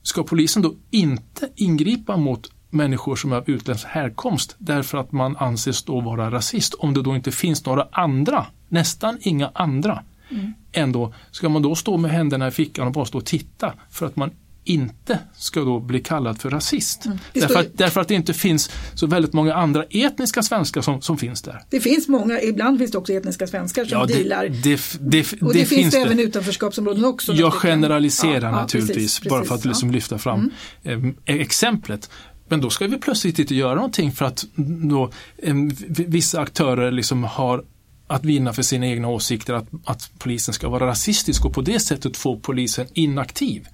ska polisen då inte ingripa mot människor som är av utländsk härkomst därför att man anses då vara rasist om det då inte finns några andra, nästan inga andra. Mm. Ändå ska man då stå med händerna i fickan och bara stå och titta för att man inte ska då bli kallad för rasist. Mm. Därför, att, därför, att, det inte finns så väldigt många andra etniska svenskar som, som finns där. Det finns många, ibland finns det också etniska svenskar som ja, det, dealar. Det, det, och det, finns, finns det även utanförskapsområden också. Jag generaliserar ja, naturligtvis ja, precis, bara för att liksom lyfta fram mm. eh, exemplet. Men då ska vi plötsligt inte göra någonting för att då, eh, vissa aktörer liksom har att vinna för sina egna åsikter att, att polisen ska vara rasistisk och på det sättet få polisen inaktiv.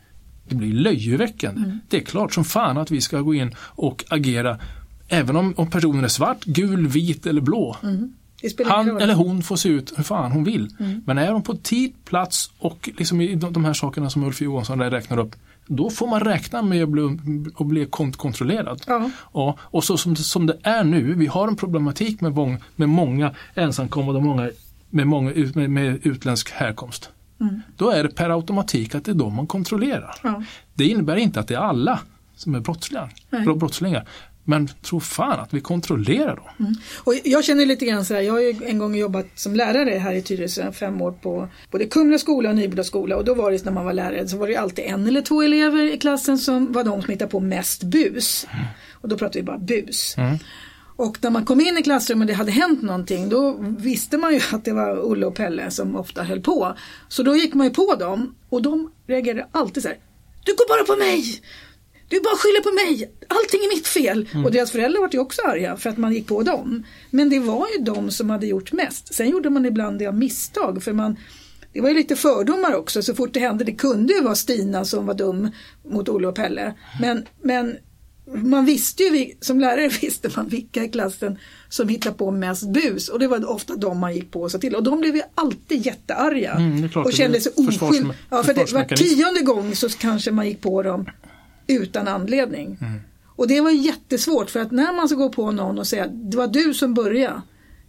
Det blir löjeväckande. Mm. Det är klart som fan att vi ska gå in och agera även om, om personen är svart, gul, vit eller blå. Mm. Han eller hon får se ut hur fan hon vill. Mm. Men är de på tid, plats och liksom i de, de här sakerna som Ulf Johansson räknar upp då får man räkna med att bli, att bli kontrollerad. Ja. Ja, och så som, som det är nu, vi har en problematik med, mång, med många ensamkommande, många, med, många, med, med utländsk härkomst. Mm. Då är det per automatik att det är de man kontrollerar. Ja. Det innebär inte att det är alla som är brottslingar. brottslingar. Men tro fan att vi kontrollerar dem. Mm. Och jag känner lite grann så här, jag har ju en gång jobbat som lärare här i Tyresö, fem år på både Kumla skola och Nyboda skola och då var det när man var lärare så var det alltid en eller två elever i klassen som var de som hittade på mest bus. Mm. Och då pratade vi bara bus. Och när man kom in i klassrummet och det hade hänt någonting då visste man ju att det var Olle och Pelle som ofta höll på. Så då gick man ju på dem och de reagerade alltid så här. Du går bara på mig! Du bara skyller på mig! Allting är mitt fel! Mm. Och deras föräldrar var ju också arga för att man gick på dem. Men det var ju de som hade gjort mest. Sen gjorde man ibland det av misstag för man det var ju lite fördomar också så fort det hände. Det kunde ju vara Stina som var dum mot Olle och Pelle. Men, men man visste ju, som lärare visste man vilka i klassen som hittade på mest bus och det var ofta de man gick på och sa till och de blev ju alltid jättearga mm, och kände sig oskyldiga. Ja, för det var tionde gång så kanske man gick på dem utan anledning. Mm. Och det var jättesvårt för att när man ska gå på någon och säga det var du som började.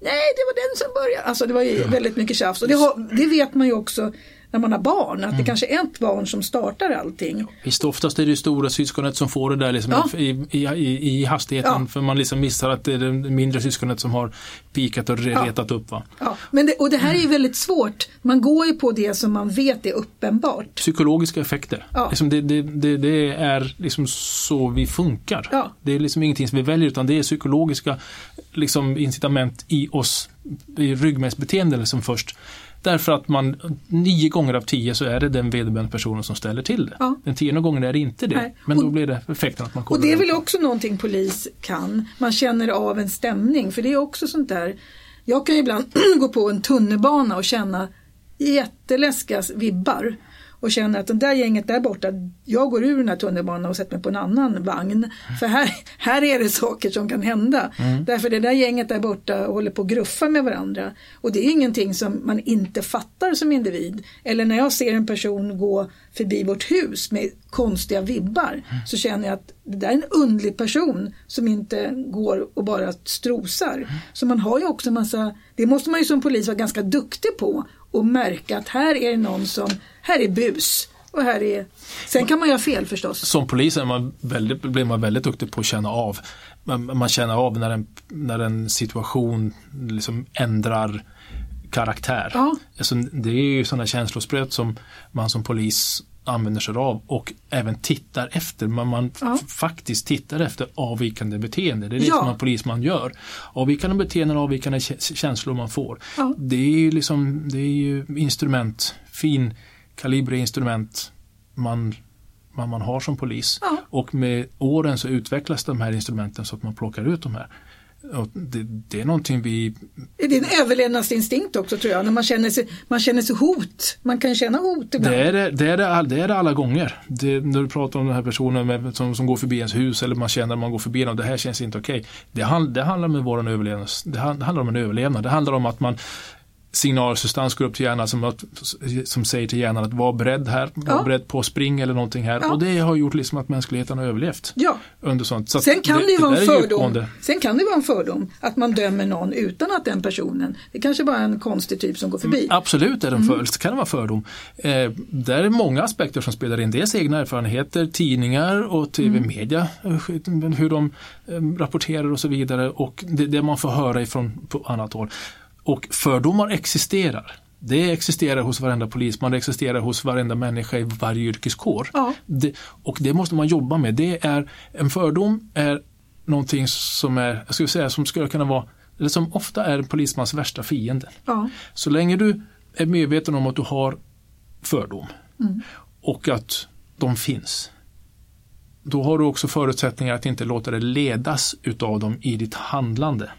Nej, det var den som började. Alltså det var ju ja. väldigt mycket tjafs och det, har, det vet man ju också när man har barn, att mm. det kanske är ett barn som startar allting. Visst, oftast är det stora syskonet som får det där liksom ja. i, i, i, hastigheten ja. för man liksom missar att det är det mindre syskonet som har pikat och retat ja. upp. Va? Ja. Men det, och det här är ju väldigt svårt. Man går ju på det som man vet är uppenbart. Psykologiska effekter. Ja. Liksom det, det, det, är liksom så vi funkar. Det är liksom ingenting som vi väljer utan det är psykologiska liksom, incitament i oss, i ryggmärgsbeteende som först Därför att man nio gånger av tio så är det den vederbörande personen som ställer till det. Ja. Den tionde gången är det inte det. Nej. Men och, då blir det effekten att man Och det är väl också någonting polis kan. Man känner av en stämning för det är också sånt där. Jag kan ibland gå på en tunnelbana och känna jätteläskiga vibbar och känner att det där gänget där borta, jag går ur den här tunnelbanan och sätter mig på en annan vagn. För här, här är det saker som kan hända. Mm. Därför det där gänget där borta håller på att gruffa med varandra. Och det är ingenting som man inte fattar som individ. Eller när jag ser en person gå förbi vårt hus med konstiga vibbar så känner jag att det där är en undlig person som inte går och bara strosar. Så man har ju också en massa, det måste man ju som polis vara ganska duktig på och märka att här är det någon som, här är bus. Och här är, sen kan man göra fel förstås. Som polis är man väldigt, blir man väldigt duktig på att känna av. Man, man känner av när en, när en situation liksom ändrar karaktär. Ja. Alltså, det är ju sådana känslospröt som man som polis använder sig av och även tittar efter. Man, man ja. faktiskt tittar efter avvikande beteende. Det är det ja. som en polisman gör. Avvikande beteenden och avvikande känslor man får. Ja. Det är ju liksom, det är ju instrument, fin kaliber instrument man, man, man har som polis. Och med åren så utvecklas de här instrumenten så att man plockar ut de här. Det, det, är någonting vi... Det är en överlevnadsinstinkt också tror jag, när man känner sig, man känner sig hot. Man kan känna hot ibland. Det är det, det, är det, all, det, är det alla gånger. När du pratar om den här personen med, som, som går förbi ens hus eller man känner att man går förbi och det här känns inte okej. Okay. Det, hand, det handlar med våran överlevnad. Det handlar om en överlevnad. Det handlar om att man signalsubstans går upp till hjärnan som, att, som säger till hjärnan att var beredd här, var ja. beredd på spring eller någonting här. Ja. Och det har gjort liksom att mänskligheten har överlevt. Ja. Under sånt. Så Sen kan det, det vara en fördom. Sen kan det vara en fördom att man dömer någon utan att den personen, det kanske bara är en konstig typ som går förbi. Mm, absolut är det en mm. för, kan det vara fördom. Eh, där är många aspekter som spelar in. Dels egna erfarenheter, tidningar och tv-media, mm. hur de eh, rapporterar och så vidare och det, det man får höra ifrån på annat håll. Och fördomar existerar. Det existerar hos varenda polisman, det existerar hos varenda människa i varje yrkeskår. Ja. Det, och det måste man jobba med. Det är, en fördom är någonting som är, jag skulle säga, som skulle kunna vara, eller som ofta är en polismans värsta fiende. Ja. Så länge du är medveten om att du har fördom mm. och att de finns. Då har du också förutsättningar att inte låta dig ledas utav dem i ditt handlande.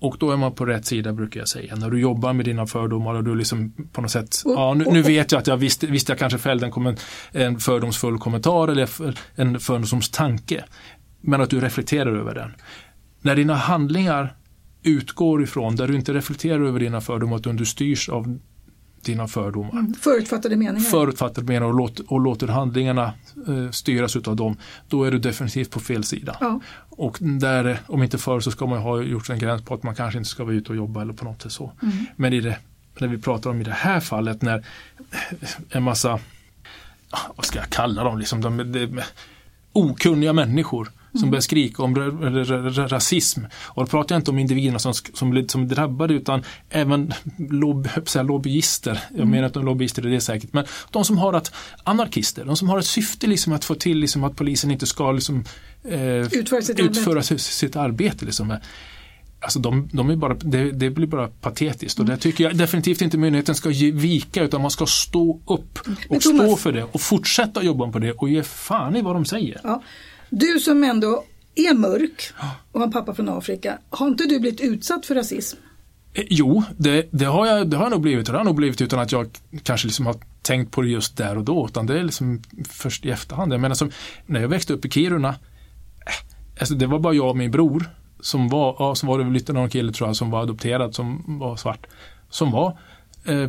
Och då är man på rätt sida brukar jag säga. När du jobbar med dina fördomar och du liksom på något sätt, ja nu, nu vet jag att jag visste, visste jag kanske fällde en, en fördomsfull kommentar eller en fördomstanke. Men att du reflekterar över den. När dina handlingar utgår ifrån, där du inte reflekterar över dina fördomar utan du styrs av dina fördomar. Mm, förutfattade meningar. Förutfattade meningar och, låt, och låter handlingarna eh, styras utav dem. Då är du definitivt på fel sida. Ja. Och där, om inte förr så ska man ha gjort en gräns på att man kanske inte ska vara ute och jobba eller på något sätt så. Mm. Men i det, när vi pratar om i det här fallet när en massa, vad ska jag kalla dem, liksom, de, de, okunniga människor som mm. börjar skrika om rasism. Och då pratar jag inte om individerna som, som, som drabbade utan även lobb, lobbyister. Jag mm. menar att de lobbyister är det säkert. Men de som har att, anarkister, de som har ett syfte liksom att få till liksom att polisen inte ska liksom, eh, utföra sitt utföra arbete. Sitt arbete liksom. Alltså de, de är bara, det, det, blir bara patetiskt och mm. det tycker jag definitivt inte myndigheten ska ge vika utan man ska stå upp och Thomas, stå för det och fortsätta jobba på det och ge fan i vad de säger. Ja. Du som ändå är mörk och har en pappa från Afrika, har inte du blivit utsatt för rasism? Eh, jo, det, det, har jag, det har jag nog blivit och det har jag nog blivit utan att jag kanske liksom har tänkt på det just där och då utan det är liksom först i efterhand. Jag menar som när jag växte upp i Kiruna, eh, alltså det var bara jag och min bror som var, ja, som var det lite någon kille tror jag som var adopterad som var svart. Som var eh,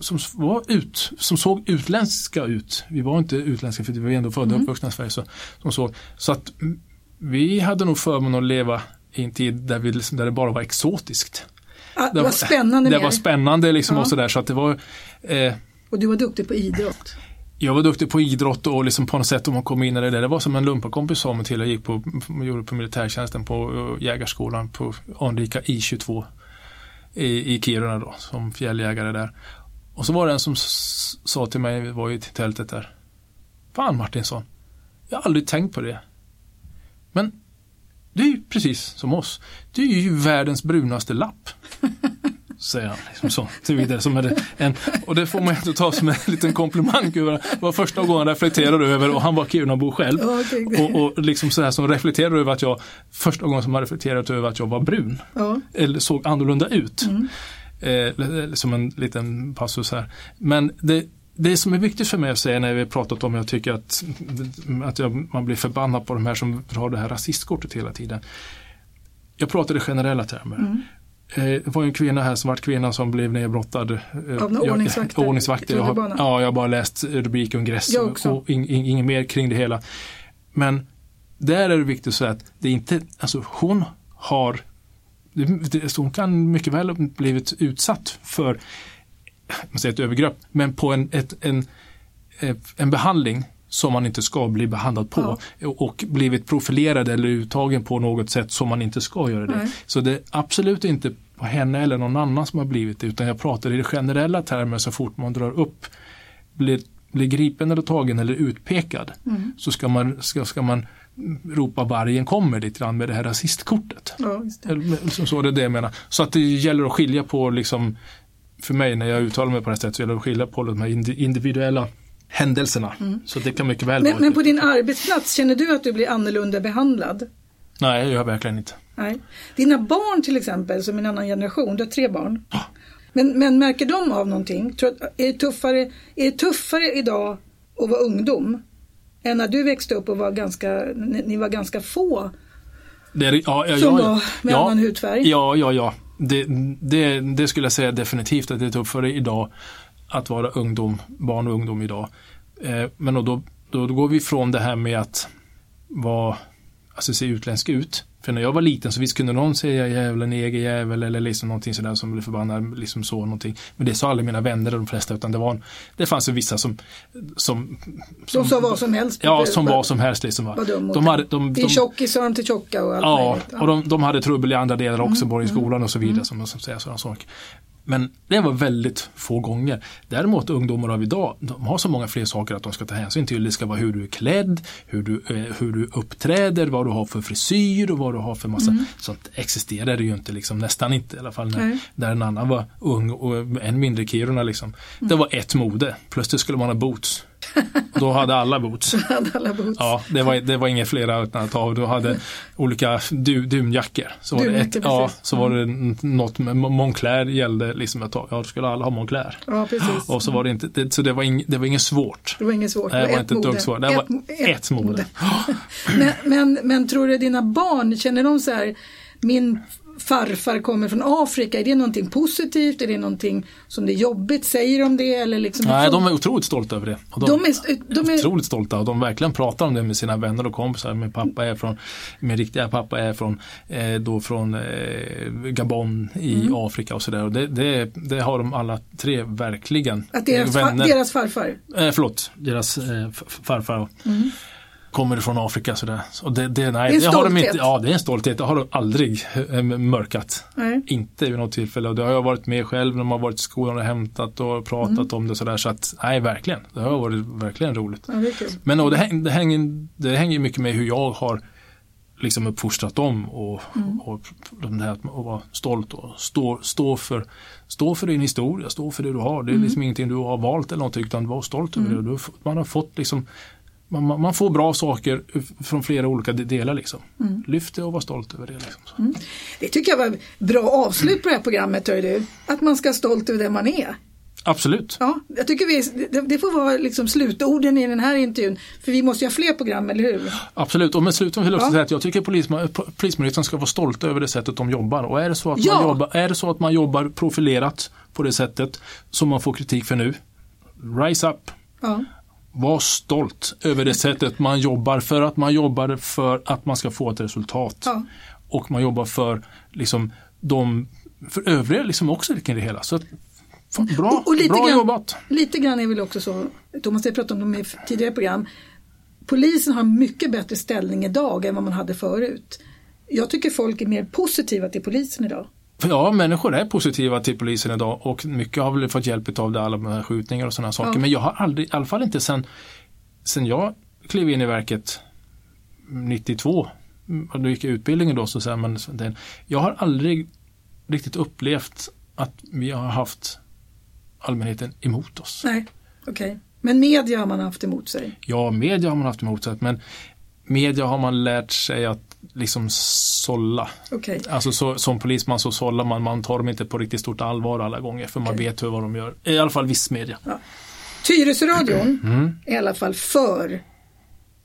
som var ut, som såg utländska ut. Vi var inte utländska för vi var ändå födda och mm. uppvuxna i Sverige. Så, som såg. så att vi hade nog förmånen att leva i en tid där, vi, liksom, där det bara var exotiskt. Ah, det var spännande. Det var spännande liksom ja. och sådär så att det var eh, Och du var duktig på idrott? jag var duktig på idrott och liksom på något sätt om man kom in i det där. Det var som en lumparkompis sa mig till. Jag gick på, gjorde på militärtjänsten på uh, jägarskolan på anrika I22 i, i Kiruna då som fjälljägare där. Och så var det en som sa till mig, vi var i tältet där. Fan Martinsson, jag har aldrig tänkt på det. Men du är ju precis som oss. Du är ju världens brunaste lapp. säger han. Liksom så, till vidare, som är en, och det får man inte ta som en liten komplimang. Det var första gången jag reflekterade över, och han var Kirunabo själv. Och, och liksom så här som reflekterade över att jag, första gången som jag reflekterade över att jag var brun. Ja. Eller såg annorlunda ut. Mm. Eh, som en liten passus här. Men det, det som är viktigt för mig att säga när vi pratat om, jag tycker att, att jag, man blir förbannad på de här som har det här rasistkortet hela tiden. Jag pratar i generella termer. Mm. Eh, det var en kvinna här, svart kvinna som blev nedbrottad. Eh, Av ordningsvakter? ordningsvakter. Jag har, ja, jag har bara läst rubrik och ingress och, in, in, inget mer kring det hela. Men där är det viktigt att säga att det är inte, alltså hon har, hon kan mycket väl ha blivit utsatt för man säger ett övergrepp, men på en, ett, en, en behandling som man inte ska bli behandlad på ja. och blivit profilerad eller uttagen på något sätt som man inte ska göra det. Nej. Så det är absolut inte på henne eller någon annan som har blivit det utan jag pratar i generella termer så fort man drar upp, blir, blir gripen eller tagen eller utpekad mm. så ska man, ska, ska man ropa vargen kommer lite grann med det här rasistkortet. Ja, det. Så, det är det jag menar. Så att det gäller att skilja på liksom för mig när jag uttalar mig på det här sättet så gäller det att skilja på de här individuella händelserna. Mm. Så det kan mycket väl men, vara. Men på din arbetsplats, känner du att du blir annorlunda behandlad? Nej, det gör jag verkligen inte. Nej. Dina barn till exempel, som en annan generation, du har tre barn. Ja. Men, men märker de av någonting? Tror är, det tuffare, är det tuffare idag att vara ungdom än när du växte upp och var ganska, ni var ganska få det, ja, ja, som ja, var med ja, annan hudfärg? Ja, ja, ja. Det, det, det, skulle jag säga definitivt att det är tuffare idag att vara ungdom, barn och ungdom idag. Eh, men då, då, då går vi från det här med att vara, alltså se utländsk ut. För när jag var liten så visst kunde någon säga jävla negerjävel eller liksom någonting sådär som blev förbannad, liksom så någonting. Men det sa aldrig mina vänner de flesta utan det var, det fanns ju vissa som, som, som De sa vad som helst? Ja, som vad som helst liksom. Var de, de hade, de, de, tjockis sa de till tjocka och allt Ja, möjligt. och de, de hade trubbel i andra delar också, mm, både i mm, skolan och så vidare mm. som, som säger sådana saker. Men det var väldigt få gånger. Däremot ungdomar av idag, de har så många fler saker att de ska ta hänsyn till. Det ska vara hur du är klädd, hur du, eh, hur du uppträder, vad du har för frisyr och vad du har för massa. Mm. Sånt existerar ju inte, liksom, nästan inte i alla fall. När, när en annan var ung och än mindre Kiruna. Liksom. Mm. Det var ett mode, plötsligt skulle man ha boots. Då hade alla boots. hade alla boots. Ja, det var, det var inga flera alternativ. Du hade olika du, dunjackor. Så var det, ett, ja, så var det mm. något med Moncler gällde liksom ett tag. Ja, då skulle alla ha Moncler. Ja, precis. Och så var det inte, det, så det var, ing, det var inget svårt. Det var inget svårt. Det var, det var inte ett dugg svårt. Det ett, var ett, ett mode. men, men, men tror du dina barn, känner de så här, min farfar kommer från Afrika, är det någonting positivt? Är det någonting som det är jobbigt? Säger de det? Eller liksom Nej, de är otroligt stolta över det. Och de, de, är, de är otroligt stolta och de verkligen pratar om det med sina vänner och kompisar. Min pappa är från, min riktiga pappa är från, eh, då från eh, Gabon i mm. Afrika och sådär. det, det, det, har de alla tre verkligen. Att deras, vänner, deras farfar? Eh, förlåt, deras eh, farfar. Mm kommer från Afrika sådär. Och det, det, nej, Det är en har de stolthet. inte, ja, det är en stolthet. Det har de aldrig eh, mörkat. Nej. Inte vid något tillfälle. Och det har jag varit med själv när man har varit i skolan och hämtat och pratat Mm. om det sådär. Så att, nej, verkligen. Det har varit verkligen roligt. Ja, det. Men och det, häng, det, hänger, det hänger mycket med hur jag har liksom uppfostrat dem och, Mm. och de här att vara stolt och stå, stå, för, stå för din historia, stå för det du har. Det är Mm. liksom ingenting du har valt eller någonting utan var stolt över det. Du, man har fått liksom man, man får bra saker från flera olika de- delar. Liksom. Mm. Lyft det och var stolt över det. Liksom. Det tycker jag var ett bra avslut på det här programmet, hör du. Att man ska vara stolt över det man är. Absolut. Ja, jag tycker vi, det, det får vara liksom slutorden i den här intervjun. För vi måste ju ha fler program, eller hur? Absolut, och med slutet vill jag också Ja. säga att jag tycker Polismyndigheten ska vara stolta över det sättet de jobbar. Och är det, så att Ja. man jobbar, är det så att man jobbar profilerat på det sättet som man får kritik för nu, rise up. Ja. Var stolt över det sättet man jobbar för att man jobbar för att man ska få ett resultat. Ja. Och man jobbar för liksom de för övriga liksom också kring det hela. Så fan, bra, Och- och lite bra grann- jobbat! Lite grann är väl också så, Thomas har pratat om dem i tidigare program, polisen har mycket bättre ställning idag än vad man hade förut. Jag tycker folk är mer positiva till polisen idag. För ja, människor är positiva till polisen idag och mycket har väl fått hjälp av det, alla de här skjutningar och sådana saker. Ja. Men jag har aldrig, i alla fall inte sen, sen jag klev in i verket 92, mm, och då gick jag utbildningen då, så säger man, jag har aldrig riktigt upplevt att vi har haft allmänheten emot oss. Nej, okej. Men media har man haft emot sig. Ja, media har man haft emot sig, men media har man lärt sig att liksom sålla. Okej. Alltså så, som polisman så sållar man, man tar dem inte på riktigt stort allvar alla gånger för man Okej. vet hur vad de gör. I alla fall viss media. Tyresöradion Mm. är i alla fall för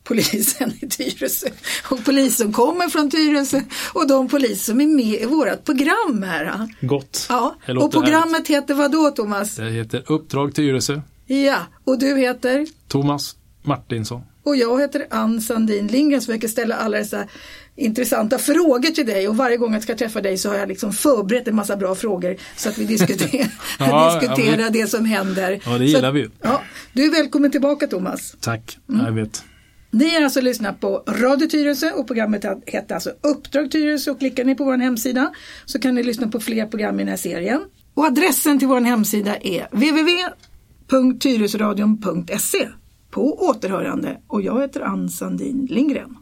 polisen i Tyresö. Och polis som kommer från Tyresö och de poliser som är med i vårt program här. Gott. Ja, och programmet heter vad då Thomas? Det heter Uppdrag Tyresö. Ja, och du heter? Thomas Martinsson. Och jag heter Ann Sandin Lindgren som försöker ställa alla dessa intressanta frågor till dig och varje gång jag ska träffa dig så har jag liksom förberett en massa bra frågor så att vi diskuterar, Ja, diskuterar ja, det som händer. Ja, det så, gillar vi ju. Ja, du är välkommen tillbaka Thomas. Tack. Mm. Jag vet. Ni har alltså lyssnat på Radio Tyresö och programmet heter alltså Uppdrag Tyresö och klickar ni på vår hemsida så kan ni lyssna på fler program i den här serien. Och adressen till vår hemsida är www.tyresöradion.se På återhörande och jag heter Ann Sandin Lindgren.